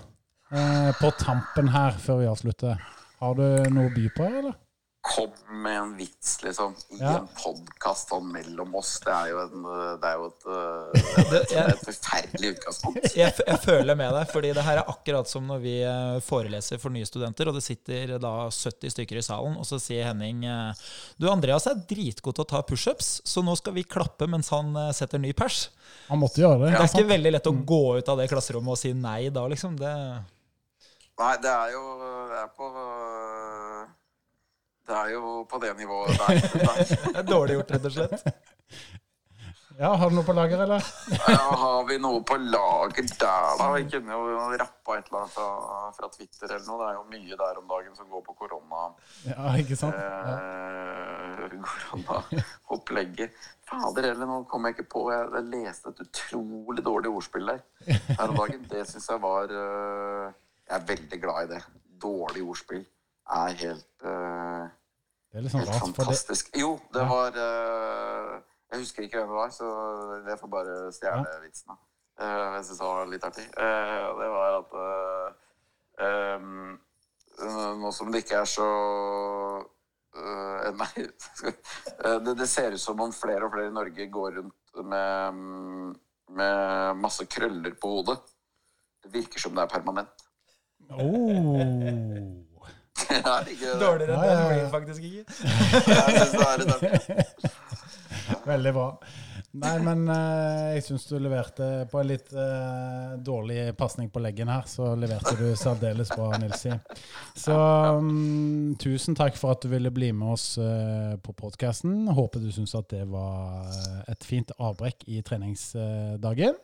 Uh, på tampen her, før vi avslutter. Har du noe å by på, eller? Kom med en vits, liksom, i Ja. en podkast sånn mellom oss. Det er jo, en, det er jo et, eh, Det, det er et forferdelig utgangspunkt. jeg, jeg føler med deg, fordi det her er akkurat som når vi eh, foreleser for nye studenter, og det sitter da 70 stykker i salen, og så sier Henning eh, Du, Andreas er dritgod til å ta pushups, så nå skal vi klappe mens han eh, setter ny pers. Han måtte gjøre det. Det er sant? ikke veldig lett å gå ut av det klasserommet og si nei da, liksom. Det, Nei, det er jo Det er på Det er jo på det nivået der. det er dårlig gjort, rett og slett. Ja, Har du noe på lager, eller? Ja, har vi noe på lager der, da? Vi kunne jo rappa et eller annet fra, fra Twitter eller noe. Det er jo mye der om dagen som går på korona. Ja, ikke sant? Ja. Eh, Koronaopplegget. Fader heller, nå kom jeg ikke på Jeg, jeg leste et utrolig dårlig ordspill der her om dagen. Det syns jeg var eh, Jeg er veldig glad i det. Dårlig ordspill er helt uh, Det er sånn Helt. Det, fantastisk. Jo, det var uh, Jeg husker ikke hvem det var, så jeg får bare stjele vitsen. da. Eh, jeg syns det var litt artig. Det var at em, Nå som det ikke er så Nei. det, det ser ut som om flere og flere i Norge går rundt med, med masse krøller på hodet. Det virker som det er permanent. oh. Dårligere enn den blir faktisk ikke. Veldig bra. Nei, men eh, jeg syns du leverte på en litt uh, dårlig pasning på leggen her, så leverte du særdeles bra, Nilsi. Så um, tusen takk for at du ville bli med oss uh, på podkasten. Håper du syns at det var et fint avbrekk i treningsdagen.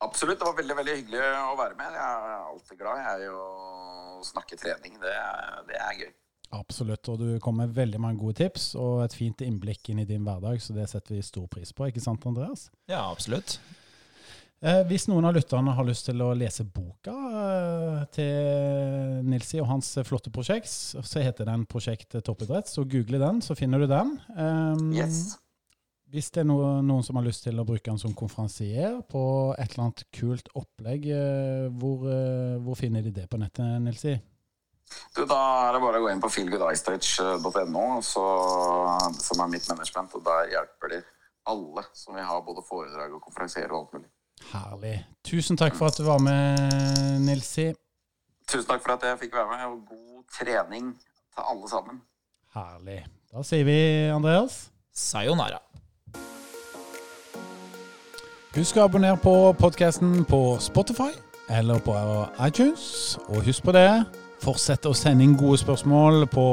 Absolutt. Det var veldig veldig hyggelig å være med. Jeg er alltid glad jeg i å snakke trening. Det, er- det er gøy. Absolutt. Og du kom med veldig mange gode tips og et fint innblikk inn i din hverdag, så det setter vi stor pris på. Ikke sant, Andreas? Ja, absolutt. Eh, hvis noen av lytterne har lyst til å lese boka eh, til Nilsi og hans flotte prosjekt, så heter den Prosjekt toppidrett. Så google den, så finner du den. Eh, Yes. Hvis det er noe, noen som har lyst til å bruke den som konferansier på et eller annet kult opplegg, eh, hvor, eh, hvor finner de det på nettet, Nilsi? Du, da er det bare å gå inn på feelgoodistage.no, som er mitt management, og der hjelper de alle som vil ha både foredrag og konferansiere og alt mulig. Herlig. Tusen takk for at du var med, Nilsi. Tusen takk for at jeg fikk være med, og god trening til alle sammen. Herlig. Da sier vi, Andreas Sayonara. Husk å abonnere på podkasten på Spotify eller på iTunes. Og husk på det, fortsett å sende inn gode spørsmål på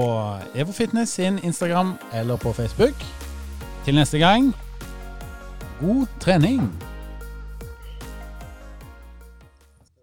EvoFitness sin Instagram eller på Facebook. Til neste gang god trening!